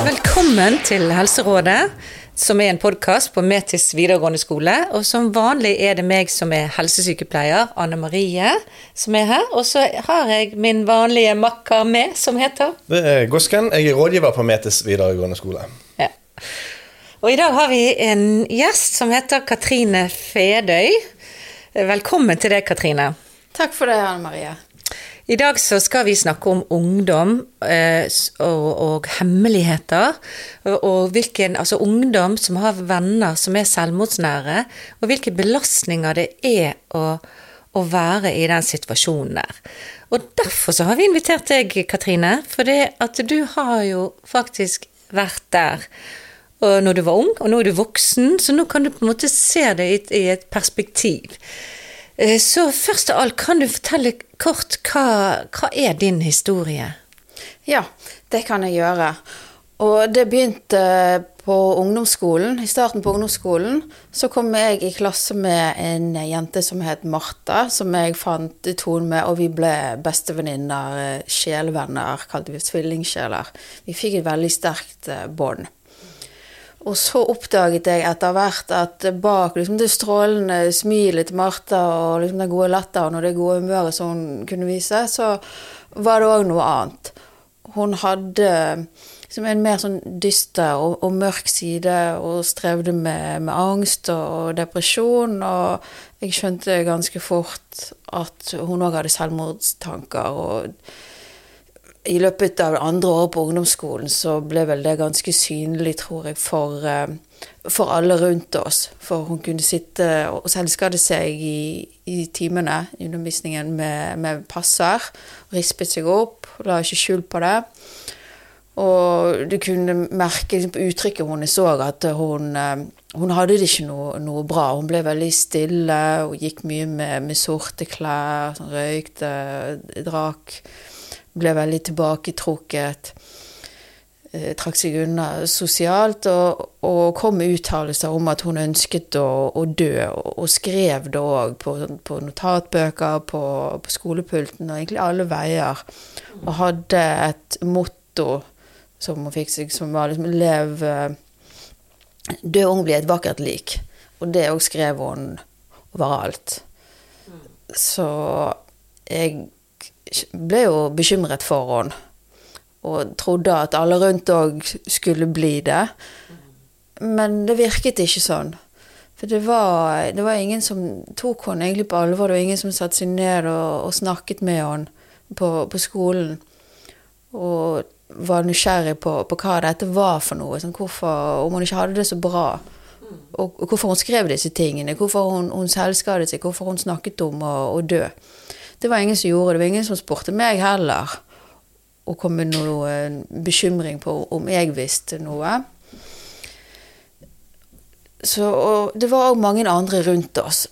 Velkommen til Helserådet, som er en podkast på Metis videregående skole. Og som vanlig er det meg som er helsesykepleier, Anne Marie, som er her. Og så har jeg min vanlige makker med, som heter Det er Gosken. Jeg er rådgiver på Metis videregående skole. ja. Og i dag har vi en gjest som heter Katrine Fedøy. Velkommen til deg, Katrine. Takk for det, Anne Marie. I dag så skal vi snakke om ungdom eh, og, og hemmeligheter. Og, og hvilken, altså ungdom som har venner som er selvmordsnære, og hvilke belastninger det er å, å være i den situasjonen der. Og derfor så har vi invitert deg, Katrine, for det at du har jo faktisk vært der. Når du var ung, og nå er du voksen, så nå kan du på en måte se det i, et- i perspektiv. Eh, Så først av alt, kan du fortelle kort hva, hva er din historie? Ja, det kan jeg gjøre. Og det begynte på ungdomsskolen. I starten på ungdomsskolen så kom jeg i klasse med en jente som het Martha, som jeg fant tonen med, og vi ble bestevenninner, eh, sjelevenner, kalte vi tvillingsjeler. Vi fikk et veldig sterkt eh, bånd. Og så oppdaget jeg etter hvert at bak liksom, det strålende smilet til Martha og liksom, den gode latteren og det gode humøret som hun kunne vise, så var det òg noe annet. Hun hadde liksom, en mer sånn dyster og, og mørk side og strevde med, med angst og, og depresjon. Og jeg skjønte ganske fort at hun òg hadde selvmordstanker. og i løpet av det andre året på ungdomsskolen så ble vel det ganske synlig, tror jeg, for, eh, for alle rundt oss. For hun kunne sitte og selvskade seg i, i timene i undervisningen med, med passer. Rispet seg opp, la ikke skjul på det. Og du kunne merke liksom, på uttrykket hennes òg at hun, eh, hun hadde det ikke noe, noe bra. Hun ble veldig stille og gikk mye med, med sorte klær, sånn, røykte, drakk. Ble veldig tilbaketrukket. eh, Trakk seg unna sosialt og, og kom med uttalelser om at hun ønsket å, å dø, og, skrev det òg på, på notatbøker, på, på skolepulten og egentlig alle veier. Og hadde et motto som hun fikk seg, som var liksom Lev eh, Dø ung, bli et vakkert lik. Og det òg skrev hun overalt. Så jeg ble jo bekymret for henne. Og trodde at alle rundt òg skulle bli det. Men det virket ikke sånn. For det var, det var ingen som tok henne egentlig på alvor. Det var ingen som satte seg ned og, og snakket med henne på, på skolen. Og var nysgjerrig på, på hva dette var for noe. Sånn, hvorfor, om hun ikke hadde det så bra. Og, og hvorfor hun skrev disse tingene. Hvorfor hun, hun selvskadet seg. Hvorfor hun snakket om å, å dø. Det var ingen som gjorde det. Det var ingen som spurte meg heller. Og kom med noen bekymring på om jeg visste noe. Så, det var òg mange andre rundt oss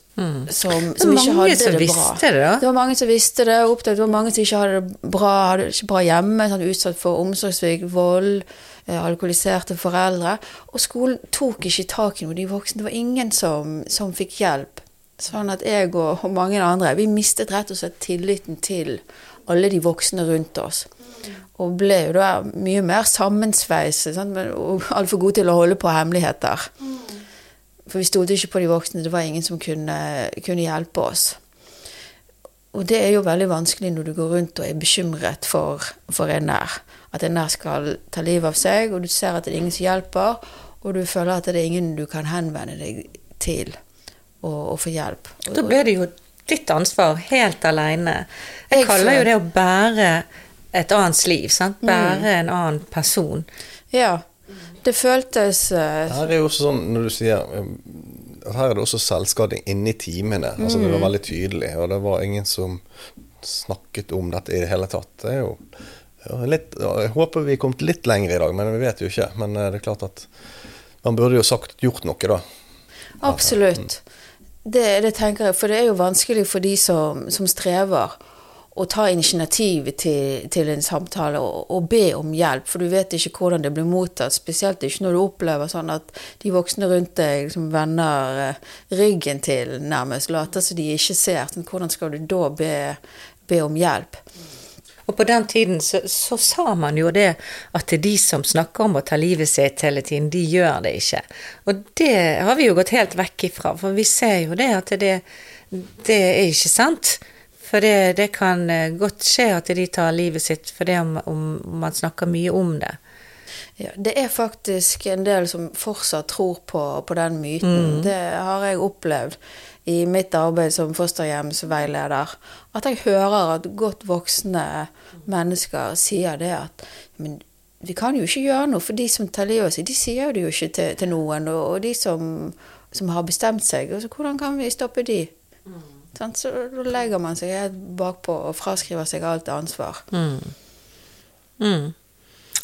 som, som ikke hadde som det bra. det. Det var mange som visste det, Opptatt, det var mange som ikke hadde det bra, hadde ikke bra hjemme, sånn, utsatt for omsorgssvikt, vold, eh, alkoholiserte foreldre. Og skolen tok ikke tak i noe, de voksne. Det var ingen som, som fikk hjelp. Sånn at jeg og, mange andre, vi mistet rett og slett tilliten til alle de voksne rundt oss. Og ble jo da mye mer sammensveiset, sant? og altfor gode til å holde på hemmeligheter. For vi stolte ikke på de voksne, det var ingen som kunne, kunne hjelpe oss. Og det er jo veldig vanskelig når du går rundt og er bekymret for, for en nær. At en nær skal ta livet av seg, og du ser at det er ingen som hjelper, og du føler at det er ingen du kan henvende deg til og, og få hjelp. Da ble det jo ditt ansvar helt aleine. Jeg Jeg kaller jo det å bære et annens liv. Sant? Bære en annen person. ja, det føltes eh, Her er jo også sånn, når du sier um, Her er det også selvskading inni timene. Altså Det var veldig tydelig, og det var ingen som snakket om dette i det hele tatt. Det er jo litt, Jeg håper vi er kommet litt lenger i dag, men vi vet jo ikke. Men eh, det er klart at man burde jo sagt gjort noe, da. Absolutt. Det, det tenker jeg, for det er jo vanskelig for de som, som strever. å ta initiativ til, til en samtale og, og be om hjelp, for du vet ikke hvordan det blir mottatt. Spesielt ikke når du opplever sånn at de voksne rundt deg liksom vender eh, ryggen til, nærmest. Later som de ikke ser. Sånn, hvordan skal du da be, be om hjelp? Og på den tiden så, så, sa man jo det at de som snakker om å ta livet sitt hele tiden, de gjør det ikke. Og det har vi jo gått helt vekk ifra, for vi ser jo det at det, det er ikke sant. For det, det, kan eh, godt skje at de tar livet sitt fordi om, om man snakker mye om det. Ja, det er faktisk en del som fortsatt tror på, på den myten. Mm. Det har jeg opplevd i mitt arbeid som fosterhjemsveileder. At jeg hører at godt voksne mennesker sier det at men vi kan jo ikke gjøre noe, for de som tar livet av seg, de sier det jo ikke til, til noen. Og, og de som, som, har bestemt seg, altså, hvordan kan vi stoppe de? Mm. Så da legger man seg helt bakpå og fraskriver seg alt ansvar. Mm. Mm.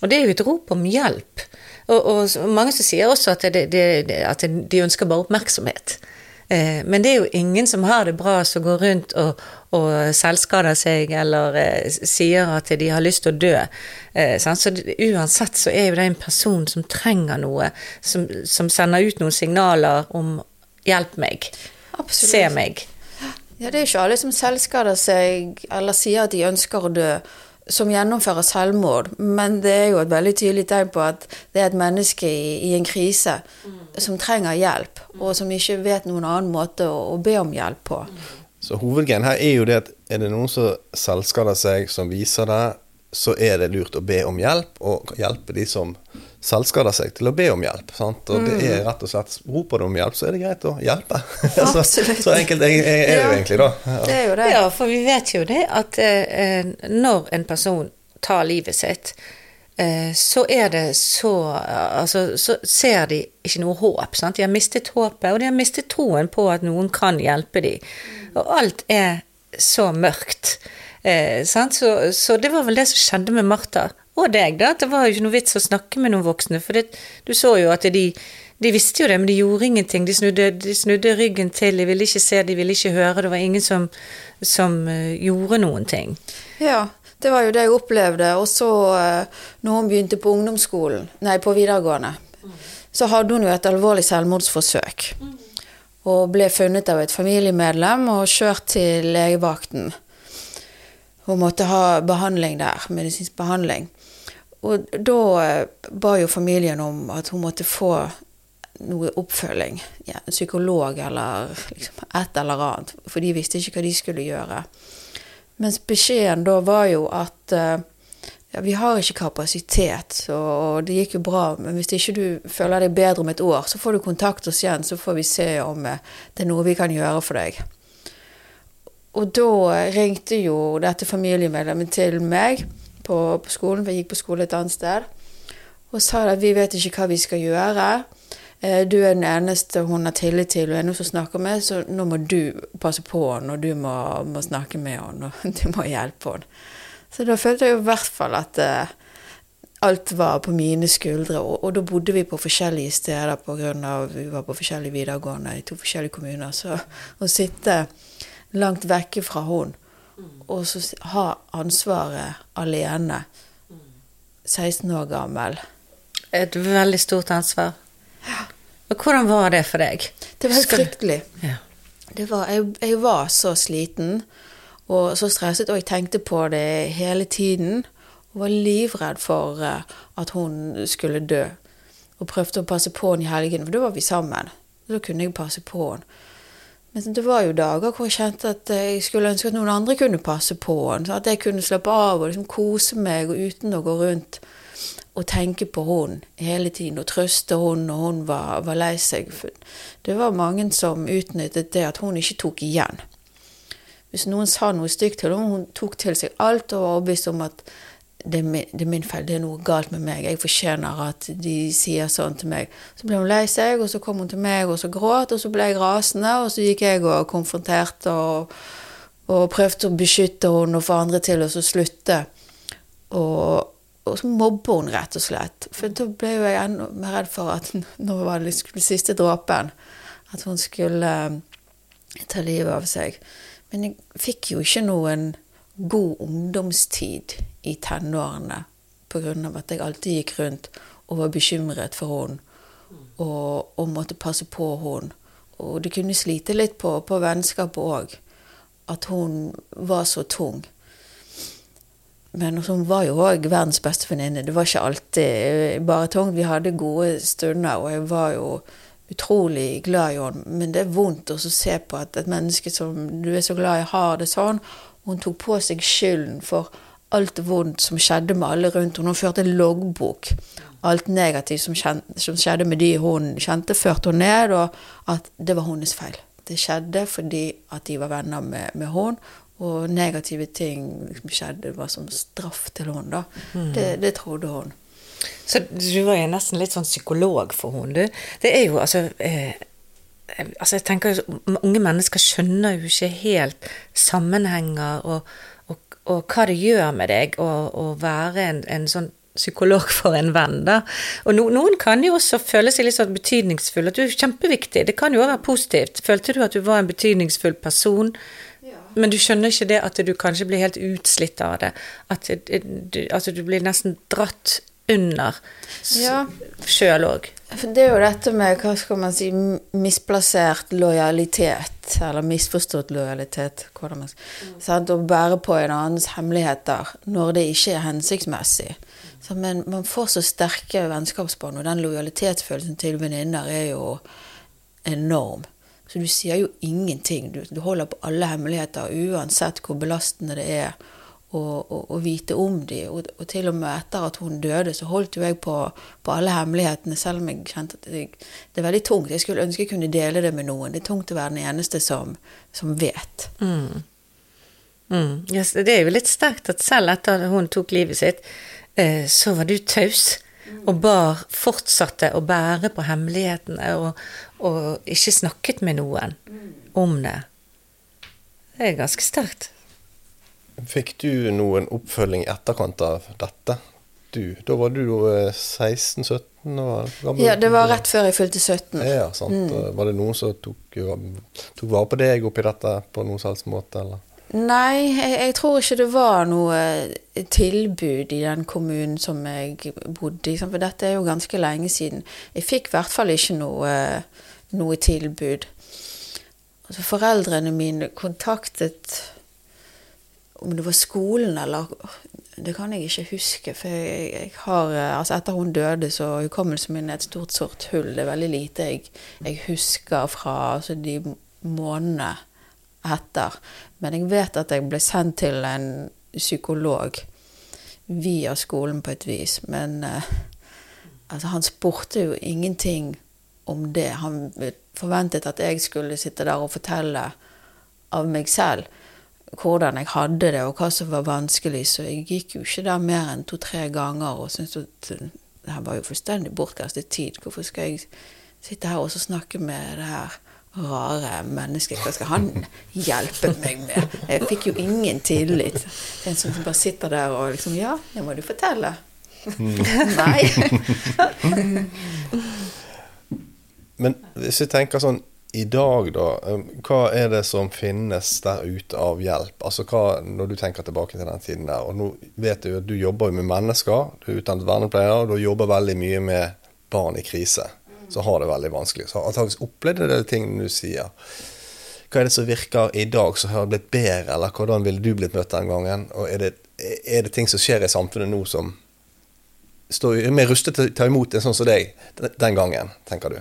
Og det er jo et rop om hjelp. Og, og mange som sier også at, det, det, at de ønsker bare oppmerksomhet. Eh, men det er jo ingen som har det bra som går rundt og, og selvskader seg eller eh, sier at de har lyst til å dø. Eh, så uansett så er jo det en person som trenger noe, som, som sender ut noen signaler om 'hjelp meg', Absolutt. 'se meg'. Ja, det er ikke alle som selvskader seg eller sier at de ønsker å dø, som gjennomfører selvmord. Men det er jo et veldig tydelig tegn på at det er et menneske i, i en krise mm. som trenger hjelp, og som ikke vet noen annen måte å, å be om hjelp på. Så hovedgreien her er jo det at er det noen som selvskader seg, som viser det, så er det lurt å be om hjelp, og hjelpe de som selvskader seg til å be om hjelp. Sant? Og det er mm. rett og slett Roper du om hjelp, så er det greit å hjelpe. så, så, enkelt er, er det jo egentlig, da. Ja. Det er jo det. Ja, for vi vet jo det at eh, når en person tar livet sitt, eh, så er det så Altså, så ser de ikke noe håp. Sant? De har mistet håpet, og de har mistet troen på at noen kan hjelpe dem. Og alt er så mørkt. Eh, så, så, det var vel det som skjedde med Martha og deg, da. At det var jo ikke noe vits å snakke med noen voksne. For det, du så jo at de, de visste jo det, men de gjorde ingenting. De snudde, de snudde, ryggen til, de ville ikke se, de ville ikke høre. Det var ingen som, som uh, gjorde noen ting. Ja, det var jo det jeg opplevde. Og så, uh, når hun begynte på ungdomsskolen, nei, på videregående, så hadde hun jo et alvorlig selvmordsforsøk. Og ble funnet av et familiemedlem og kjørt til legevakten. Hun måtte ha behandling der, medisinsk behandling. Og da eh, ba jo familien om at hun måtte få noe oppfølging. Ja, en psykolog eller liksom et eller annet. For de visste ikke hva de skulle gjøre. Mens beskjeden da var jo at eh, ja, vi har ikke kapasitet, og det gikk jo bra, men hvis ikke du føler deg bedre om et år, så får du kontakt oss igjen, så får vi se om eh, det er noe vi kan gjøre for deg. Og da ringte jo dette familiemedlemmet til meg på, på, skolen, for jeg gikk på skole et annet sted, og sa at vi vet ikke hva vi skal gjøre. Eh, du er den eneste hun har tillit til og er noen som snakker med, så nå må du passe på henne, og du må, må, snakke med henne, og du må hjelpe henne. Så da følte jeg i hvert fall at uh, alt var på mine skuldre, og, og, da bodde vi på forskjellige steder pga. vi var på forskjellige videregående i to forskjellige kommuner. Så å sitte langt vekke fra henne og så ha ansvaret alene. 16 år gammel. Et veldig stort ansvar. Ja. Og hvordan var det for deg? Det var helt fryktelig. Ja. Var, jeg, jeg, var så sliten og så stresset, og jeg tenkte på det hele tiden. Og var livredd for uh, at hun skulle dø. Og prøvde å passe på henne i helgene, for da var vi sammen. Da kunne jeg passe på henne. Men det var jo dager hvor jeg kjente at jeg skulle ønske at noen andre kunne passe på henne. At jeg kunne slappe av og liksom kose meg uten å gå rundt og tenke på henne hele tiden. Og trøste henne når hun var, var lei seg. Det var mange som utnyttet det at hun ikke tok igjen. Hvis noen sa noe stygt til henne, hun tok til seg alt og var overbevist om at det er, min, det er, min, feil, det er noe galt med meg, jeg fortjener at de sier sånn til meg. Så ble hun lei seg, og så kom hun til meg og så gråt, og så ble jeg rasende, og så gikk jeg og konfronterte og, og prøvde å beskytte henne og få andre til å slutte. Og, og så mobber hun, rett og slett. For da ble jo jeg enda mer redd for at nå var det liksom siste dråpen, at hun skulle eh, ta livet av seg. Men jeg fikk jo ikke noen god ungdomstid i tenårene av at jeg alltid gikk rundt og var bekymret for henne og, og måtte passe på henne. Og det kunne slite litt på, på vennskapet òg, at hun var så tung. Men hun var jo òg verdens beste venninne. Det var ikke alltid bare tungt. Vi hadde gode stunder, og jeg var jo utrolig glad i henne. Men det er vondt å se på at et menneske som du er så glad i, har det sånn. Hun tok på seg skylden for alt vondt som skjedde med alle rundt henne. Hun førte en loggbok. Alt negativt som, skjedde med de hun kjente, førte hun ned, og at det var hennes feil. Det skjedde fordi at de var venner med, med henne, og negative ting som skjedde, var som straff til henne. da. Mm. Det, det, trodde hun. Så du var jo nesten litt sånn psykolog for henne, du. Det er jo altså eh, altså jeg tenker Unge mennesker skjønner jo ikke helt sammenhenger og, og, og hva det gjør med deg å være en, en sånn psykolog for en venn, da. Og no, noen kan jo også føle seg litt sånn betydningsfull, at du er kjempeviktig. Det kan jo være positivt. Følte du at du var en betydningsfull person? Ja. Men du skjønner ikke det at du kanskje blir helt utslitt av det? At du, altså, du blir nesten dratt under ja. sjøl òg? Det er jo dette med hva skal man si, misplassert lojalitet, eller misforstått lojalitet. Man, mm. Å bære på en annens hemmeligheter når det ikke er hensiktsmessig. Så, men man får så sterke vennskapsbånd, og den lojalitetsfølelsen til venninner er jo enorm. Så du sier jo ingenting. Du, du holder på alle hemmeligheter, uansett hvor belastende det er å vite om dem. Og, og, til og med etter at hun døde, så holdt jo jeg på, på alle hemmelighetene, selv om jeg kjente at jeg, det er veldig tungt. Jeg skulle ønske jeg kunne dele det med noen. Det er tungt å være den eneste som, som vet. Mm. Mm. Yes, det er jo litt sterkt at selv etter hun tok livet sitt, Eh, så var du taus. Og bar, fortsatte å bære på hemmelighetene og, og ikke snakket med noen om det. Det er ganske sterkt. Fikk du noen oppfølging i etterkant av dette? Du, da var du 16-17 gammel? Ja, det var rett før jeg fylte 17. Ja, sant. Mm. Var det noen som tok, tok vare på deg oppi dette på noen slags måte, eller? Nei, jeg, jeg, tror ikke det var noe tilbud i den kommunen som jeg bodde i. For dette er jo ganske lenge siden. Jeg fikk i hvert fall ikke noe, noe tilbud. Altså, foreldrene mine kontaktet om det var skolen eller Det kan jeg ikke huske. For jeg, jeg har, altså etter hun døde, så hukommelsen min er et stort sort hull. Det er veldig lite jeg, jeg husker fra altså, de månedene etter. Men jeg vet at jeg ble sendt til en psykolog via skolen på et vis. Men uh, altså, han spurte jo ingenting om det. Han forventet at jeg skulle sitte der og fortelle av meg selv hvordan jeg hadde det, og hva som var vanskelig. Så jeg gikk jo ikke der mer enn to-tre ganger og syntes at det her var jo fullstendig bortkastet tid. Hvorfor skal jeg sitte her og snakke med det her rare mennesket. Hva skal han hjelpe meg med? Jeg fikk jo ingen tillit. En som bare sitter der og liksom Ja, det må du fortelle. Mm. Nei. Men hvis vi tenker sånn i dag, da. Hva er det som finnes der ute av hjelp? Altså hva, Når du tenker tilbake til den tiden der. Og nå vet du at du jobber med mennesker. Du er utdannet vernepleier, og du jobber veldig mye med barn i krise så har det veldig vanskelig. Så antakeligvis opplevde det tingene du sier. Hva er det som virker i dag som har blitt bedre, eller hvordan ville du blitt møtt den gangen? Og er det, er det ting som skjer i samfunnet nå som står mer rustet til å ta imot en sånn som deg den gangen, tenker du?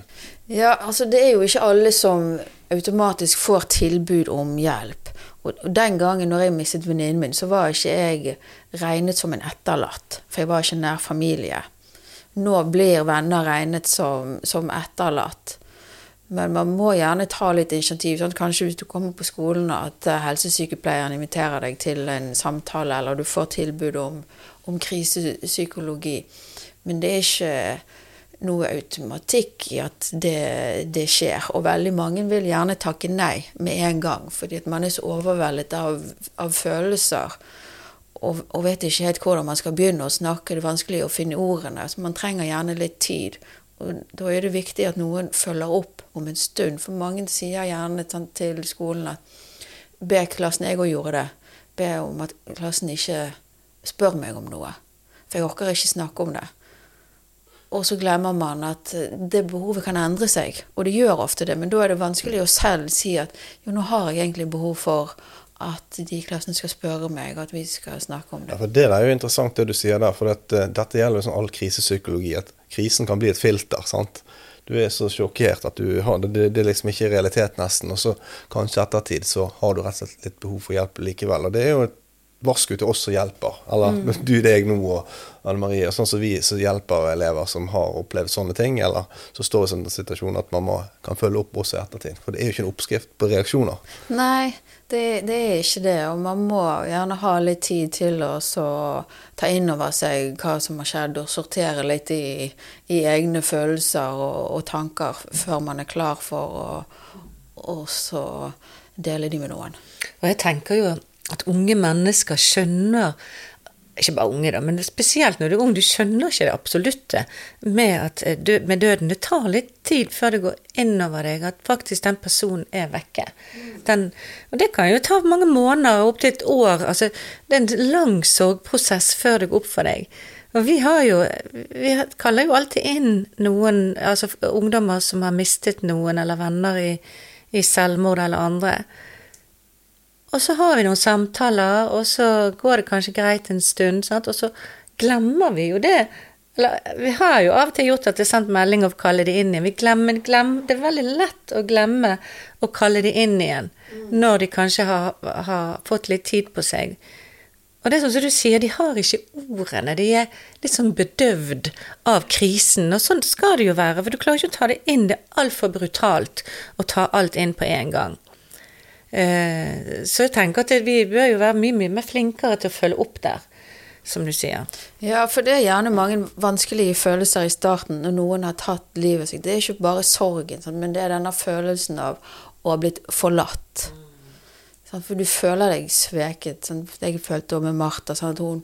Ja, altså det er jo ikke alle som automatisk får tilbud om hjelp. Og den gangen når jeg mistet venninnen min, så var ikke jeg regnet som en etterlatt, for jeg var ikke nær familie nå blir venner regnet som, som etterlatt. Men man må gjerne ta litt initiativ. Sånn. Kanskje hvis du kommer på skolen at eh, helsesykepleieren inviterer deg til en samtale, eller du får tilbud om, om krisepsykologi. Men det er ikke noe automatikk i at det, det, skjer. Og veldig mange vil gjerne takke nei med en gang, fordi at man er så overveldet av, av følelser og, og, vet ikke helt hvordan man skal begynne å snakke. Det er vanskelig å finne ordene. så Man trenger gjerne litt tid. Og Da er det viktig at noen følger opp om en stund. For mange sier gjerne til skolen at Be klassen jeg òg gjorde det. be om at klassen ikke spør meg om noe. For jeg orker ikke snakke om det. Og så glemmer man at det behovet kan endre seg, og det gjør ofte det. Men da er det vanskelig å selv si at jo, nå har jeg egentlig behov for at de i klassen skal spørre meg, at vi skal snakke om det. Ja, for Det er jo interessant det du sier der, for dette, dette gjelder jo sånn all krisepsykologi. At krisen kan bli et filter. sant? Du er så sjokkert at du har det, det er liksom ikke realitet nesten. Og så kanskje ettertid så har du rett og slett litt behov for hjelp likevel. Og det er jo et varsku til oss som hjelper. Eller du, deg nå og Anne Marie. Sånn som vi som hjelper elever som har opplevd sånne ting, eller så står i sånn situasjon at man kan følge opp også i ettertid. For det er jo ikke en oppskrift på reaksjoner. Nei, det, det er ikke det. Og man må gjerne ha litt tid til å ta inn over seg hva som har skjedd, og sortere litt i, i egne følelser og, og tanker før man er klar for å og så dele de med noen. Og jeg tenker jo at unge mennesker skjønner ikke bare unge, da, men spesielt når du er ung. Du skjønner ikke det absolutte med, at eh, med døden. Det tar litt tid før det går innover deg at faktisk den personen er vekke. Den, og det kan jo ta mange måneder, opptil et år. Altså, det er en lang sorgprosess før det går opp for deg. Og vi har jo Vi kaller jo alltid inn noen, altså ungdommer som har mistet noen, eller venner i, i selvmord eller andre. Og så har vi noen samtaler, og så går det kanskje greit en stund, sant? og så glemmer vi jo det. Eller, vi har jo av og til gjort at det er sendt melding og kalle det inn igjen. Vi glemmer, glemmer, det er veldig lett å glemme å kalle det inn igjen når de kanskje har, har fått litt tid på seg. Og det er sånn som du sier, de har ikke ordene. De er litt sånn bedøvd av krisen. Og sånn skal det jo være, for du klarer ikke å ta det inn. Det er altfor brutalt å ta alt inn på en gang. Eh, Så jeg tenker at vi bør jo være mye, mye mer flinkere til å følge opp der, som du sier. Ja, for det er gjerne mange vanskelige følelser i starten når noen har tatt livet sitt. Det er ikke bare sorgen, men det er denne følelsen av å ha blitt forlatt. For du føler deg sveket. Jeg følte også med Martha. at Hun,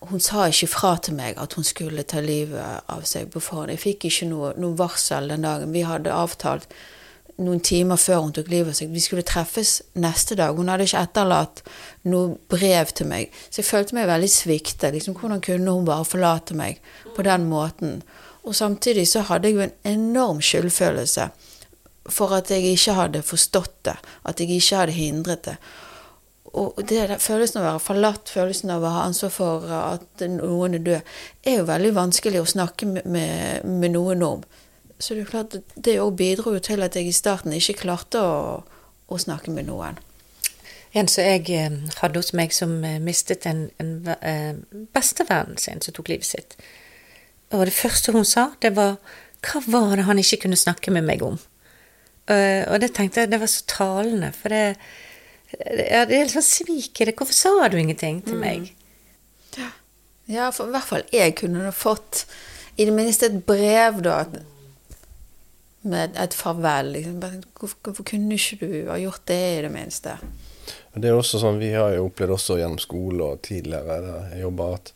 hun sa ikke fra til meg at hun skulle ta livet av seg på forhånd. Jeg fikk ikke noe, noe varsel den dagen. Vi hadde avtalt noen timer før hun tok livet av seg. Vi skulle treffes neste dag. Hun hadde ikke etterlatt noe brev til meg. Så jeg følte meg veldig sviktet. Liksom, hvordan kunne hun bare forlate meg på den måten? Og samtidig så hadde jeg jo en enorm skyldfølelse for at jeg ikke hadde forstått det. At jeg ikke hadde hindret det. Og det det, følelsen av å være forlatt, følelsen av å ha ansvar for at noen er død, er jo veldig vanskelig å snakke med, med, med noen om. Så det er klart det òg bidro jo til at jeg i starten ikke klarte å, å snakke med noen. En som jeg eh, hadde hos meg som eh, mistet en, en eh, bestevennen sin som tok livet sitt. Og det første hun sa, det var hva var det han ikke kunne snakke med meg om? Og det tenkte jeg, det var så talende, for det, ja, det er litt sånn svik i det. Hvorfor sa du ingenting til meg? Ja, for i hvert fall jeg kunne fått i det minste et brev, da. Med et farvel. Liksom. Hvorfor, hvorfor kunne ikke du ha gjort det, i det minste? Det er også sånn, Vi har jo opplevd også gjennom skole og tidligere der jeg jobber at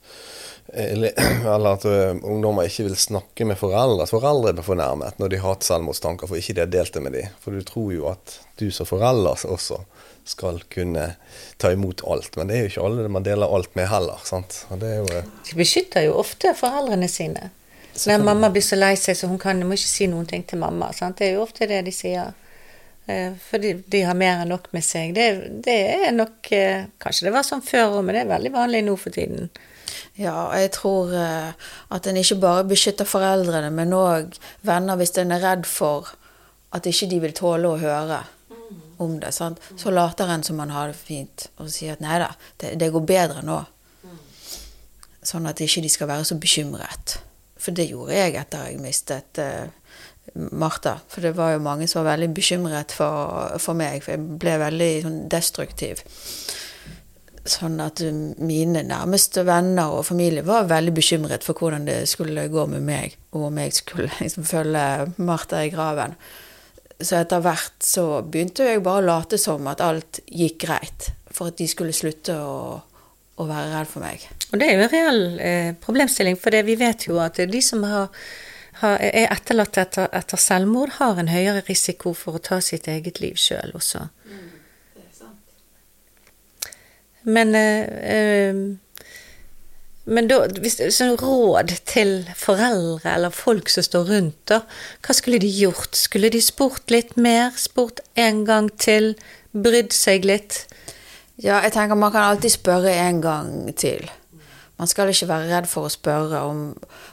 eller eller at ungdommer ikke vil snakke med foreldre. At foreldre blir fornærmet når de har hatt selvmordstanker, for ikke de har delt det med dem. For du tror jo at du som forelder også skal kunne ta imot alt. Men det er jo ikke alle man deler alt med heller. sant? Og det er jo... De beskytter jo ofte foreldrene sine. Når mamma blir så lei seg, så hun kan, må ikke si noen ting til mamma. Sant? Det er jo ofte det de sier. For de, de har mer enn nok med seg. Det, det er nok eh, Kanskje det var sånn før òg, men det er veldig vanlig nå for tiden. Ja, og jeg tror eh, at en ikke bare beskytter foreldrene, men òg venner hvis en er redd for at ikke de vil tåle å høre om det. Sant? Så later en som man har det fint, og sier at nei da, det, det går bedre nå. Sånn at ikke de skal være så bekymret. For det gjorde jeg etter jeg mistet uh, Martha. For det var jo mange som var veldig bekymret for, for meg, for jeg ble veldig sånn destruktiv. Sånn at um, mine nærmeste venner og familie var veldig bekymret for hvordan det skulle gå med meg, og om jeg skulle liksom følge Martha i graven. Så etter hvert så begynte jeg bare å late som at alt gikk greit, for at de skulle slutte å, å være redd for meg. Og det er jo en reell eh, problemstilling, for vi vet jo at de som har, har, er etterlatt etter, etter selvmord, har en høyere risiko for å ta sitt eget liv sjøl også. Men eh, eh, men da, hvis det er sånn råd til foreldre eller folk som står rundt, da, hva skulle de gjort? Skulle de spurt litt mer? Spurt en gang til? Brydd seg litt? Ja, jeg tenker man kan alltid spørre en gang til. Man skal ikke være redd for å spørre om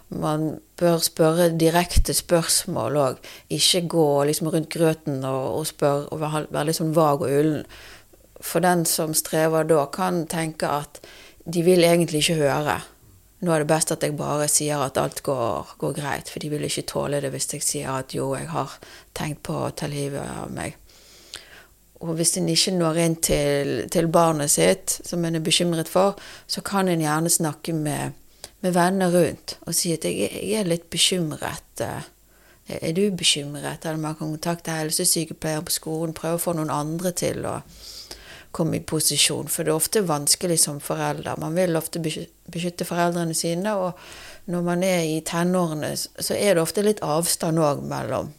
Man bør spørre direkte spørsmål òg. Ikke gå liksom rundt grøten og, og spørre og være, litt sånn vag og ullen. For den som strever da, kan tenke at de vil egentlig ikke høre. Nå er det best at jeg bare sier at alt går, går greit, for de vil ikke tåle det hvis jeg sier at jo, jeg har tenkt på å ta livet av meg. Og hvis en ikke når inn til, til barnet sitt, som en er bekymret for, så kan en gjerne snakke med, med venner rundt og si at jeg, jeg er litt bekymret. eh, Er du bekymret? Eller man kan kontakte helsesykepleier på skolen, prøve å få noen andre til å komme i posisjon. For det er ofte vanskelig som forelder. Man vil ofte beskytte foreldrene sine, og når man er i tenårene, så er det ofte litt avstand òg mellom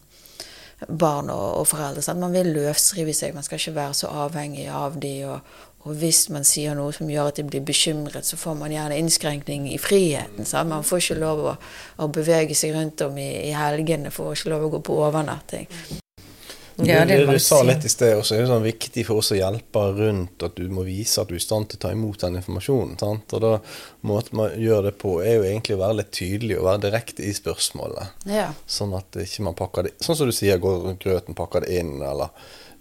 barn og, og foreldre. Sant? Man vil løsrive seg, man skal ikke være så avhengig av de, og, og hvis man sier noe som gjør at de blir bekymret, så får man gjerne innskrenkning i friheten. Sant? Man får ikke lov å, å bevege seg rundt om i, i helgene, får ikke lov å gå på overnatting. Ja, det det, du sa litt i sted også, er det sånn viktig for oss å hjelpe rundt at du må vise at du er i stand til å ta imot den informasjonen. Sant? Og da Måten man gjør det på, er jo egentlig å være litt tydelig og være direkte i spørsmålet. Ja. Sånn at ikke man pakker det Sånn som du sier, går rundt grøten, pakker det inn, eller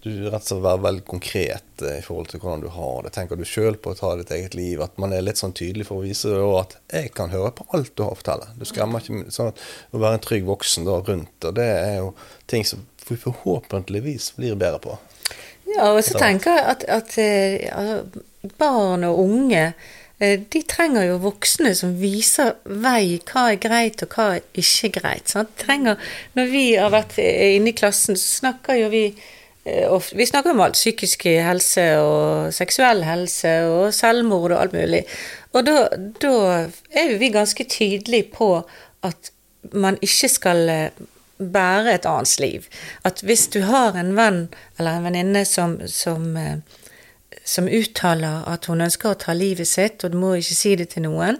du rett og slett være veldig konkret eh, i forhold til hvordan du har det. Tenker du sjøl på å ta ditt eget liv? At man er litt sånn tydelig for å vise da at jeg kan høre på alt du har å fortelle. Du skremmer ikke sånn at Å være en trygg voksen da rundt, og det er jo ting som vi forhåpentligvis blir bedre på. Ja, og så tenker jeg at, at eh, altså, barn og unge eh, de trenger jo voksne som viser vei, hva er greit og hva er ikke greit. Trenger, når vi har vært eh, inne i klassen, så snakker jo vi ofte, Vi snakker om alt. Psykisk helse og seksuell helse og selvmord og alt mulig. Og da, da er jo vi ganske tydelige på at man ikke skal bære et annens liv. At hvis du har en venn eller en venninne som, som, eh, som uttaler at hun ønsker å ta livet sitt, og du må ikke si det til noen,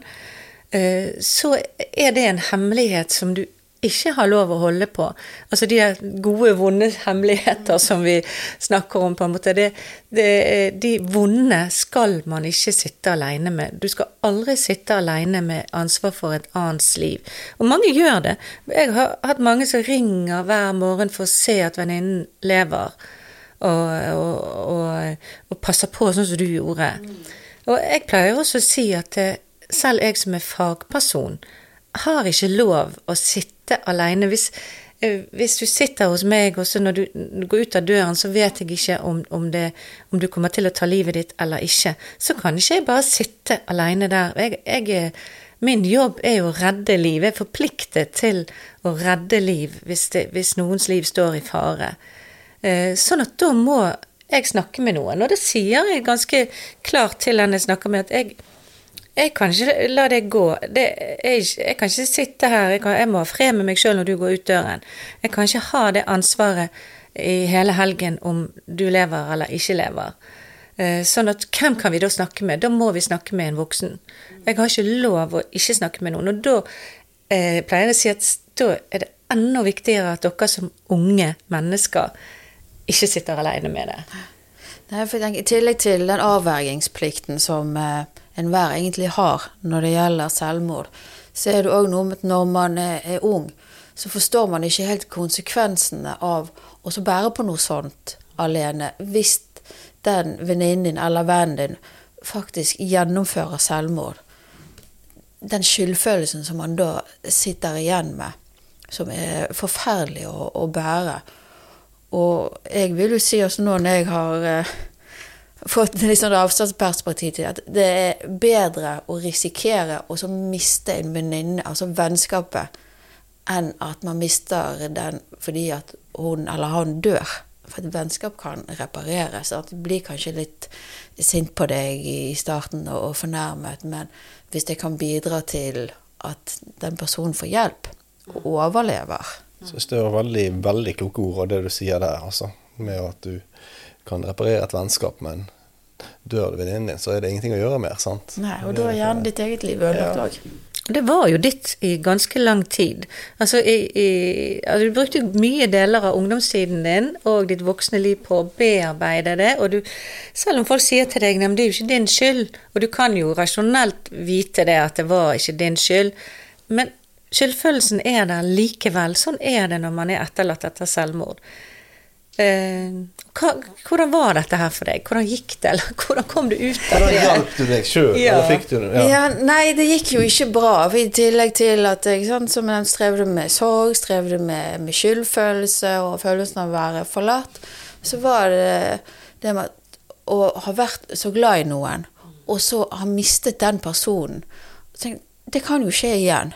eh, så er det en hemmelighet som du ikke har lov å holde på. Altså de gode, vonde hemmeligheter som vi snakker om, på en måte. Det, det, de vonde skal man ikke sitte alene med. Du skal aldri sitte alene med ansvar for et annens liv. Og mange gjør det. Jeg har hatt mange som ringer hver morgen for å se at venninnen lever. Og, og, og, og passer på sånn som du gjorde. Og jeg pleier også å si at eh, selv jeg som er fagperson, har ikke lov å sitte alene. Hvis, eh, hvis du sitter hos meg, og så når du, går ut av døren, så vet jeg ikke om, om, det, om du kommer til å ta livet ditt eller ikke. Så kan ikke jeg bare sitte alene der. Jeg, jeg, min jobb er jo å redde liv. Jeg er forpliktet til å redde liv hvis, det, hvis noens liv står i fare. Eh, Sånn at da må jeg snakke med noen, og det sier jeg ganske klart til henne jeg snakker med, at jeg, jeg kan ikke la det gå. Det jeg, jeg kan ikke sitte her, jeg, kan, jeg må ha fred med meg sjøl når du går ut døren. Jeg kan ikke ha det ansvaret i hele helgen om du lever eller ikke lever. Eh, Sånn at hvem kan vi da snakke med? Da må vi snakke med en voksen. Jeg har ikke lov å ikke snakke med noen. Og da eh, pleier jeg å si at da er det enda viktigere at dere som unge mennesker ikke sitter alene med det. Nei, for I tillegg til den avvergingsplikten som eh, enhver egentlig har når det gjelder selvmord, så er det òg noe med at når man er, ung, så forstår man ikke helt konsekvensene av å bære på noe sånt alene. Hvis den venninnen din eller vennen din faktisk gjennomfører selvmord. Den skyldfølelsen som man da sitter igjen med, som er forferdelig å, å bære. Og jeg vil jo si altså nå når jeg har eh, fått litt sånn avstandsperspektiv til at det er bedre å risikere å miste en venninne, altså vennskapet, enn at man mister den fordi at hun eller han dør. For et vennskap kan repareres. At du blir kanskje litt sint på deg i starten og, fornærmet, men hvis det kan bidra til at den personen får hjelp og overlever synes det var veldig, veldig kloke ord av det du sier der, altså. Med at du kan reparere et vennskap, men dør venninnen din, så er det ingenting å gjøre mer. sant? Nei, og da er gjerne ditt eget liv ødelagt Ja. Det var jo ditt i ganske lang tid. Altså, i, i, altså Du brukte mye deler av ungdomstiden din og ditt voksne liv på å bearbeide det. Og du, selv om folk sier til deg at det er jo ikke din skyld, og du kan jo rasjonelt vite det at det var ikke din skyld, men skyldfølelsen er der likevel. Sånn er det når man er etterlatt etter selvmord. Eh, hva, hvordan var dette her for deg? Hvordan gikk det? Eller hvordan kom du ut av det? hjalp du deg sjøl, Ja. eller fikk du det? Ja. Ja. nei, det gikk jo ikke bra. For I tillegg til at jeg sant, som jeg strevde med sorg, strevde med, med skyldfølelse og følelsen av å være forlatt, så var det det med å ha vært så glad i noen, og så ha mistet den personen. Tenkte, det kan jo skje igjen.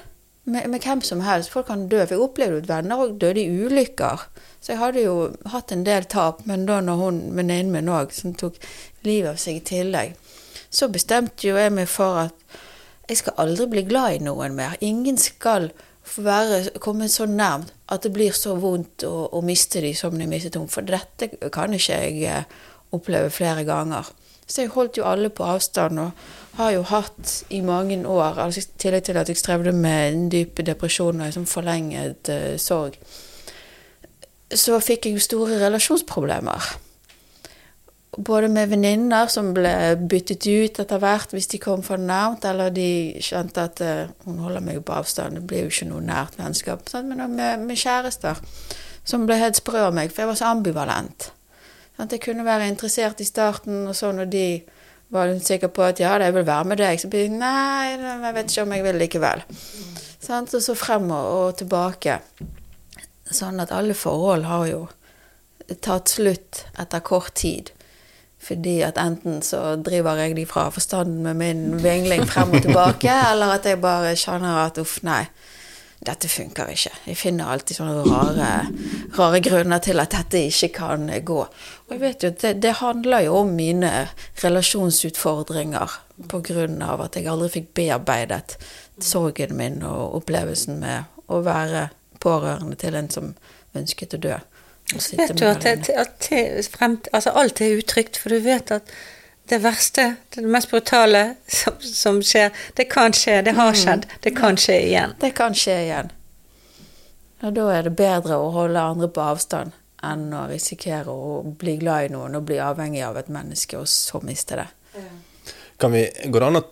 Med, med hvem som helst. Folk kan dø. For jeg opplevde at venner òg døde i ulykker. Så jeg hadde jo hatt en del tap, men da når hun venninnen min òg, som tok livet av seg i tillegg, så bestemte jo jeg meg for at jeg skal aldri bli glad i noen mer. Ingen skal være, komme så nærmt at det blir så vondt å, å miste de som de mistet henne. For dette kan ikke jeg eh, oppleve flere ganger. Så jeg holdt jo alle på avstand, og har jo hatt i mange år, altså i tillegg til at jeg strevde med en dyp depresjon og en sånn forlenget uh, sorg, så fikk jeg jo store relasjonsproblemer. Både med venninner som ble byttet ut etter hvert hvis de kom for nært, eller de skjønte at eh, hun holder meg på avstand, det blir jo ikke noe nært vennskap. Men med, med kjærester som ble helt sprø av meg, for jeg var så ambivalent. Sant? Jeg kunne være interessert i starten, og så når de var litt sikre på at ja, jeg vil være med deg, så blir jeg nei, jeg vet ikke om jeg vil likevel. Sant? Og så frem og, og tilbake. Sånn at alle forhold har jo tatt slutt etter kort tid. Fordi at enten så driver jeg de fra forstanden med min vingling frem og tilbake, eller at jeg bare kjenner at uff, nei, dette funker ikke. Jeg finner alltid sånne rare, rare grunner til at dette ikke kan gå. Og jeg vet jo det, det handler jo om mine relasjonsutfordringer av at jeg aldri fikk bearbeidet sorgen min og opplevelsen med å være pårørende til en som ønsket å dø. Og Vet du at, at, at frem, altså alt er utrygt, for du vet at det verste, det mest brutale som, som skjer, det kan skje, det har skjedd, det kan skje igjen. Det kan skje igjen. Og da er det bedre å holde andre på avstand enn å risikere å bli glad i noen og bli avhengig av et menneske, og så miste det. Kan vi, Går det an å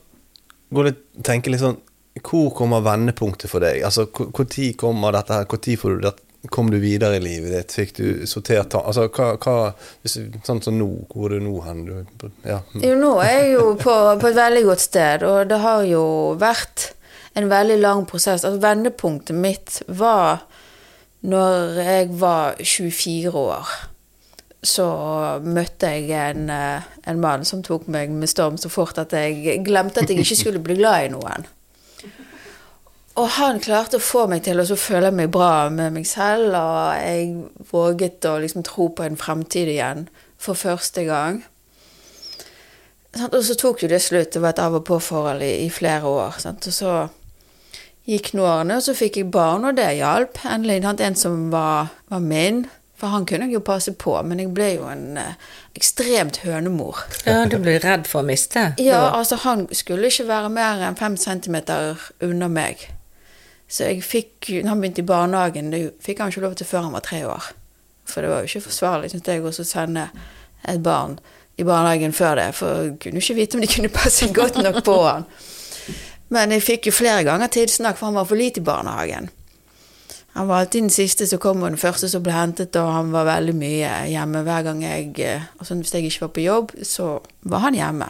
gå litt, tenke litt sånn Hvor kommer vendepunktet for deg? Altså, Når kommer dette her? Tid får du det? Kom du videre i livet ditt? Fikk du sortert Altså, hva, hva Sånn som nå, hvor er du nå hen? Ja. Jo, nå er jeg jo på, på et veldig godt sted, og det har jo vært en veldig lang prosess. Altså, vendepunktet mitt var når jeg var 24 år. Så møtte jeg en, eh, en mann som tok meg med storm så fort at jeg glemte at jeg ikke skulle bli glad i noen. Og han klarte å få meg til å føle meg bra med meg selv, og jeg våget å liksom tro på en fremtid igjen for første gang. Og så tok jo det slutt. Det var et av og på-forhold i, i flere år. Og så gikk nå årene, og så fikk jeg barn, og det hjalp. Endelig en som var, var min. For han kunne jeg jo passe på, men jeg ble jo en eh, ekstremt hønemor. Ja, du ble redd for å miste. Ja, altså han skulle ikke være mer enn fem centimeter unna meg. Så jeg fikk, når han begynte i barnehagen, det fikk han ikke lov til før han var tre år. For det var jo ikke forsvarlig, synes jeg, å sende et barn i barnehagen før det. For jeg kunne ikke vite om de kunne passe godt nok på han. Men jeg fikk jo flere ganger tidsnakk, for han var for lite i barnehagen. Han var alltid den siste som kom, og den første som ble hentet, og han var veldig mye hjemme hver gang jeg eh, altså Hvis jeg ikke var på jobb, så var han hjemme.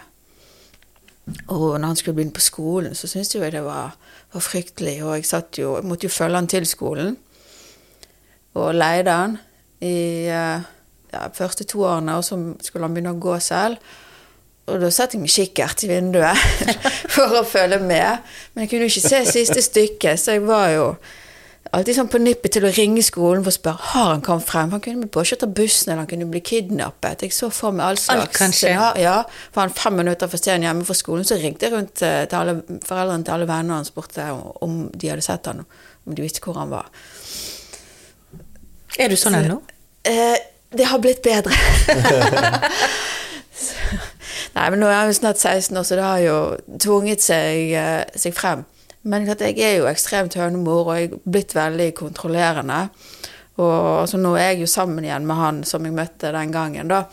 Og når han skulle begynne på skolen, så syntes jeg det var, var fryktelig. Og jeg, jo, jeg måtte jo følge han til skolen. Og leide han i eh, ja, første to årene, og så skulle han begynne å gå selv. Og da satt jeg med kikkert i vinduet for å følge med. Men jeg kunne jo ikke se siste stykket, så jeg var jo alltid sånn på nippet til å ringe skolen for å spørre har han kommet frem. Han kunne bli påkjørt av bussen, eller han kunne bli kidnappet. Jeg så for meg all slags Alt kan skje. scenar- Ja, var han fem minutter for sent hjemme fra skolen, så ringte jeg rundt eh, til alle, foreldrene til alle vennene og spurte om de hadde sett han, om de visste hvor han var. Er du sånn ennå? Eh, det har blitt bedre. Nei, men nå er han snart 16 år, så det har jo tvunget seg, eh, seg frem. Men jeg er jo ekstremt hønemor, og jeg er blitt veldig kontrollerende. Og så nå er jeg jo sammen igjen med han som jeg møtte den gangen, da.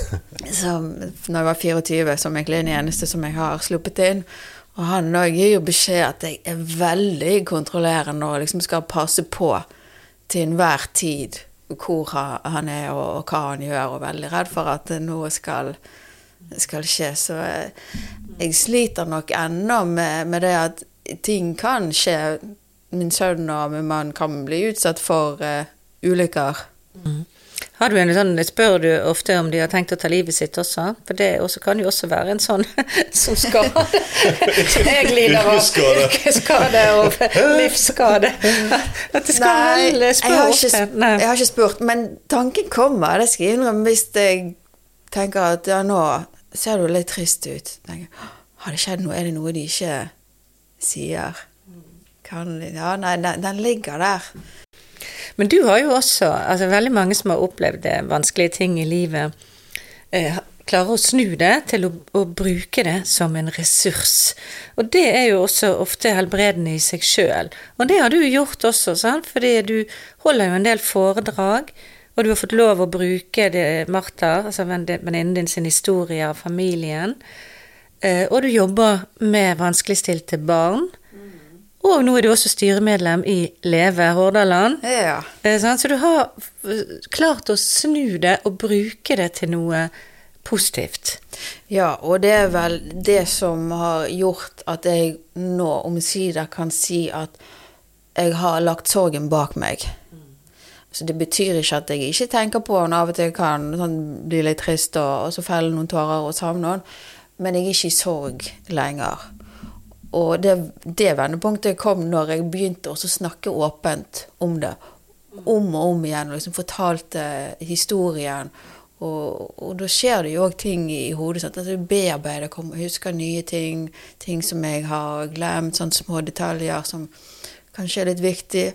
Som, når jeg var 24, som egentlig er den eneste som jeg har sluppet inn. Og han òg gir jo beskjed at jeg er veldig kontrollerende og liksom skal passe på til enhver tid hvor han er og, og hva han gjør, og veldig redd for at noe skal, skal skje. Så jeg, jeg sliter nok ennå med, med det at ting kan skje. Min sønn og min mann kan bli utsatt for uh, ulykker. Har du en sånn, Spør du ofte om de har tenkt å ta livet sitt også? For det også, kan jo også være en sånn som skade. Jeg lider av. Yrkesskade. Og livsskade. At det skal vel jeg spørre har, ofte. ikke, Nei. jeg har ikke spurt, men tanken kommer. Det skal jeg innrømme hvis jeg tenker at ja, nå ser du litt trist ut. Tenker, har det skjedd noe? Er det noe de ikke sier? Kan Ja, nei, den, den ligger der. Men du har jo også, altså veldig mange som har opplevd vanskelige ting i livet, eh, klarer å snu det til å, å bruke det som en ressurs. Og det er jo også ofte helbredende i seg sjøl. Og det har du gjort også, sant? fordi du holder jo en del foredrag. Og du har fått lov å bruke det, Martha, altså venn- venninnen din sin historie av familien. Eh, og du jobber med vanskeligstilte barn. Og nå er du også styremedlem i Leve Hordaland. Ja. Eh. Så du har klart å snu det og bruke det til noe positivt. Ja, og det er vel det som har gjort at jeg nå omsider kan si at jeg har lagt sorgen bak meg. Så det betyr ikke at jeg ikke tenker på den. Av og til kan sånn, bli litt trist og, og så felle noen tårer og savne noen. Men jeg er ikke i sorg lenger. Og det, det vendepunktet kom når jeg begynte å snakke åpent om det. Om og om igjen. Og liksom fortalte historien. Og, og da skjer det jo òg ting i hodet. At jeg bearbeider, husker nye ting. Ting som jeg har glemt. Sånne små detaljer som kanskje er litt viktig.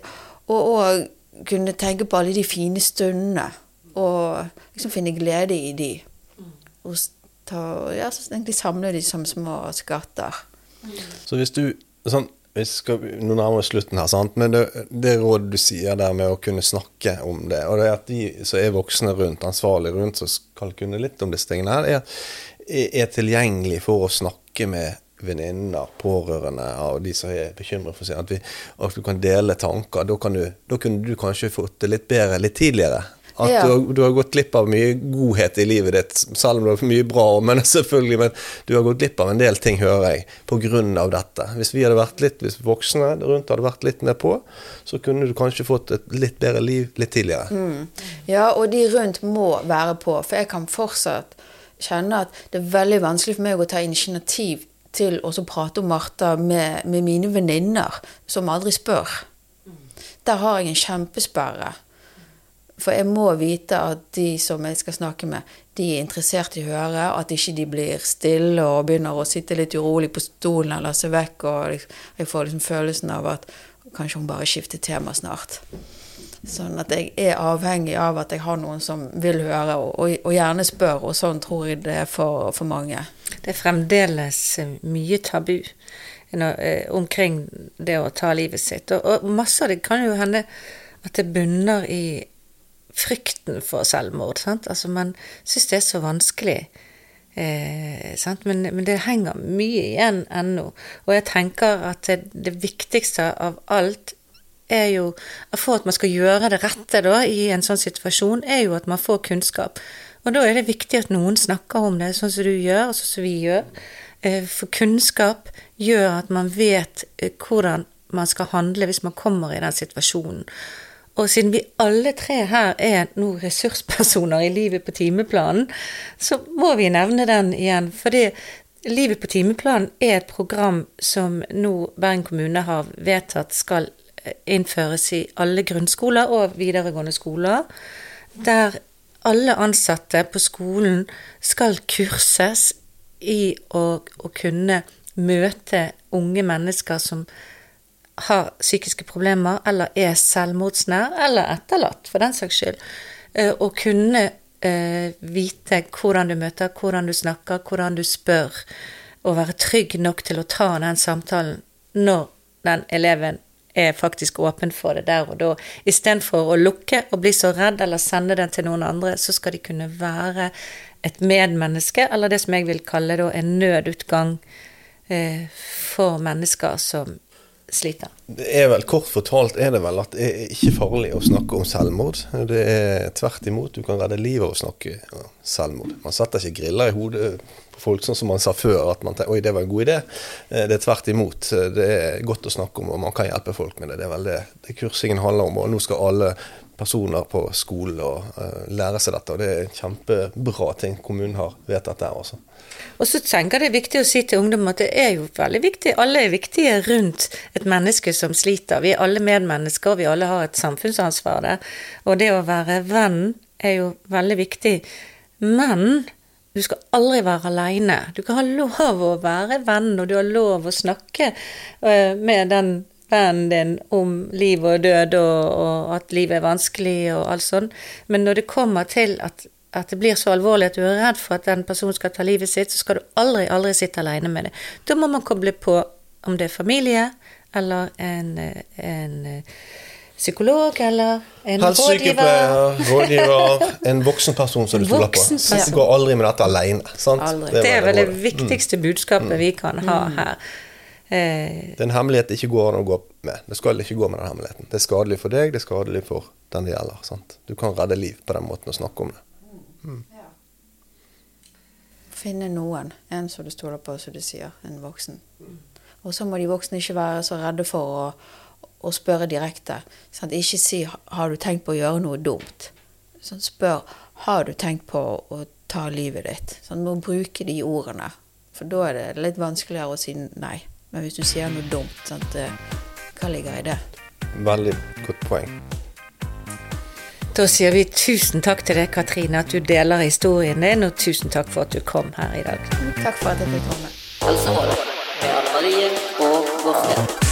Og òg kunne tenke på alle de fine stundene. Og liksom finne glede i de. Og ta, ja, så egentlig samle de som små skatter. Så hvis du sånn, vi skal, Nå nærmer vi slutten her, sant? men det, det rådet du sier der med å kunne snakke om det, og det er at de som er voksne rundt, ansvarlige rundt, som skal kunne litt om disse tingene her, er, er tilgjengelig for å snakke med venninner, pårørende og de som er bekymret for seg. At, vi, at du kan dele tanker. Da kunne du kanskje fått det litt bedre litt tidligere. At Ja. du, har- du har gått glipp av mye godhet i livet ditt, selv om det er mye bra, men selvfølgelig, men du har gått glipp av en del ting, hører jeg, av dette. Hvis vi hadde vært litt, hvis voksne rundt hadde vært litt mer på, så kunne du kanskje fått et litt bedre liv litt tidligere. Ja, og de rundt må være på, for jeg kan fortsatt kjenne at det er veldig vanskelig for meg å ta initiativ til å prate om Martha med, med mine venninner, som aldri spør. Der har jeg en kjempesperre. For jeg må vite at de som jeg skal snakke med, de er interessert i å høre, at ikke de blir stille og begynner å sitte litt urolig på stolen eller se vekk, og liksom- jeg får liksom følelsen av at kanskje hun bare skifter tema snart. Sånn at jeg er avhengig av at jeg har noen som vil høre, og, og, og gjerne spør, og sånn tror jeg det er for, for mange. Det er fremdeles mye tabu eh, omkring det å ta livet sitt. Og, og masse av det kan jo hende at det bunner i frykten for selvmord. Sant? Altså man syns det er så vanskelig. Eh? Men, men det henger mye igjen ennå. Og jeg tenker at det, det viktigste av alt er jo For at man skal gjøre det rette da, i en sånn situasjon, er jo at man får kunnskap. Og da er det viktig at noen snakker om det, sånn som du gjør, og sånn som vi gjør. Eh, For kunnskap gjør at man vet eh, hvordan man skal handle hvis man kommer i den situasjonen. Og siden vi alle tre her er nå ressurspersoner i Livet på timeplanen, så må vi nevne den igjen. Fordi Livet på timeplanen er et program som nå Bergen kommune har vedtatt skal eh, innføres i alle grunnskoler og videregående skoler. Der alle ansatte på skolen skal kurses i å, å kunne møte unge mennesker som har psykiske problemer, eller er selvmordsnær, eller etterlatt, for den saks skyld. Eh, Å kunne eh, vite hvordan du møter, hvordan du snakker, hvordan du spør, og være trygg nok til å ta den samtalen når den eleven er faktisk åpen for det der og da. Istedenfor å lukke og bli så redd eller sende den til noen andre, så skal de kunne være et medmenneske, eller det som jeg vil kalle en nødutgang eh, for mennesker som sliter. Det er vel, Kort fortalt er det vel at det er ikke farlig å snakke om selvmord. Det er tvert imot. Du kan redde livet av å snakke om selvmord. Man setter ikke griller i hodet på folk sånn som man sa før, at man tenker oi, det var en god idé. Eh, det er tvert imot. Det er godt å snakke om, og man kan hjelpe folk med det. Det er vel det, det kursingen handler om. Og nå skal alle personer på skolen og uh, lære seg dette. Og det er en kjempebra ting kommunen har vedtatt der også. Og så tenker jeg det er viktig å si til ungdom at det er jo veldig viktig. Alle er viktige rundt et menneske som sliter. Vi er alle medmennesker, vi alle har et samfunnsansvar der. Og det å være venn er jo veldig viktig. Men du skal aldri være aleine. Du kan ha lov å være venn, og du har lov å snakke uh, med den vennen din om liv og død, og, og at livet er vanskelig og alt sånn. Men når det kommer til at at det blir så alvorlig at du er redd for at den personen skal ta livet sitt, så skal du aldri, aldri sitte alene med det. Da må man koble på om det er familie eller en, en psykolog eller en rådgiver. rådgiver. En voksen person som du stoler på. Du går aldri med dette alene. Det, det, er vel det viktigste mm. budskapet vi kan ha mm. her. Eh, det er en hemmelighet det ikke går an å gå med. Det skal ikke gå med den hemmeligheten. Det er skadelig for deg, det er skadelig for den det gjelder. Sant? Du kan redde liv på den måten å snakke om det. Mm. Ja. Finne noen. En som du stoler på, som du sier. En voksen. Mm. Og så må de voksne ikke være så redde for å, å spørre direkte. Sant? Ikke si 'har du tenkt på å gjøre noe dumt'? Sånn, spør 'har du tenkt på å ta livet ditt'? Sånn, må bruke de ordene. For da er det litt vanskeligere å si nei. Men hvis du sier noe dumt, sant? Eh, hva ligger i det? Veldig godt poeng. Da sier vi tusen takk til deg, Katrine, at du deler historien din, og tusen takk for at du kom her i dag. Takk for at jeg fikk komme. Altså, Anne Marie og Gårdstein.